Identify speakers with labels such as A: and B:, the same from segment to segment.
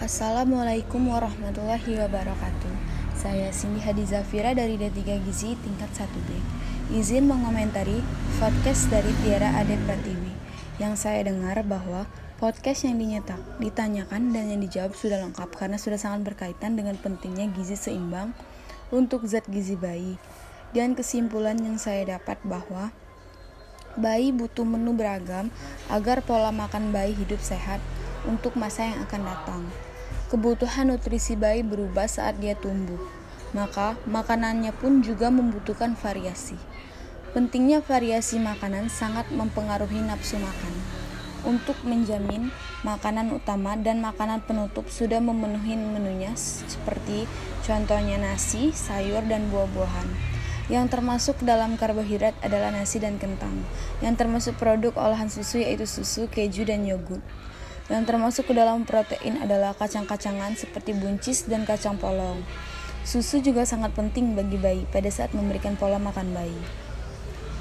A: Assalamualaikum warahmatullahi wabarakatuh. Saya Cindy Hadi Zafira dari D3 Gizi tingkat 1B Izin mengomentari podcast dari Tiara Ade Pratiwi. Yang saya dengar bahwa podcast yang dinyetak, ditanyakan dan yang dijawab sudah lengkap Karena sudah sangat berkaitan dengan pentingnya gizi seimbang untuk zat gizi bayi. Dan kesimpulan yang saya dapat bahwa Bayi butuh menu beragam agar pola makan bayi hidup sehat untuk masa yang akan datang. Kebutuhan nutrisi bayi berubah saat dia tumbuh, maka makanannya pun juga membutuhkan variasi. Pentingnya variasi makanan sangat mempengaruhi nafsu makan. Untuk menjamin makanan utama dan makanan penutup sudah memenuhi menunya seperti contohnya nasi, sayur, dan buah-buahan. Yang termasuk dalam karbohidrat adalah nasi dan kentang. Yang termasuk produk olahan susu yaitu susu, keju, dan yogurt. Yang termasuk ke dalam protein adalah kacang-kacangan seperti buncis dan kacang polong. Susu juga sangat penting bagi bayi pada saat memberikan pola makan bayi.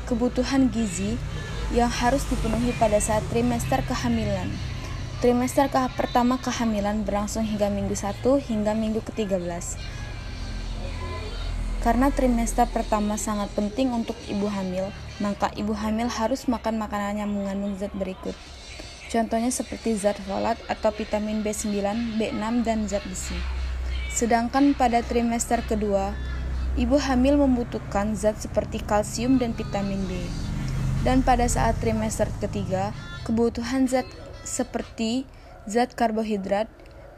A: Kebutuhan gizi yang harus dipenuhi pada saat trimester kehamilan. Trimester ke pertama kehamilan berlangsung hingga minggu 1 hingga minggu ke-13. Karena trimester pertama sangat penting untuk ibu hamil, maka ibu hamil harus makan makanan yang mengandung zat berikut. Contohnya seperti zat folat atau vitamin B9, B6, dan zat besi. Sedangkan pada trimester kedua, ibu hamil membutuhkan zat seperti kalsium dan vitamin B. Dan pada saat trimester ketiga, kebutuhan zat seperti zat karbohidrat,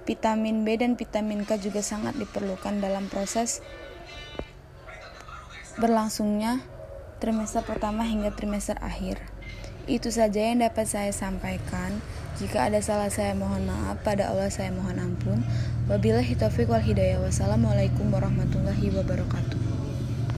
A: vitamin B dan vitamin K juga sangat diperlukan dalam proses berlangsungnya trimester pertama hingga trimester akhir. Itu saja yang dapat saya sampaikan. Jika ada salah saya mohon maaf, pada Allah saya mohon ampun. Wabillahi taufiq wal hidayah. Wassalamualaikum warahmatullahi wabarakatuh.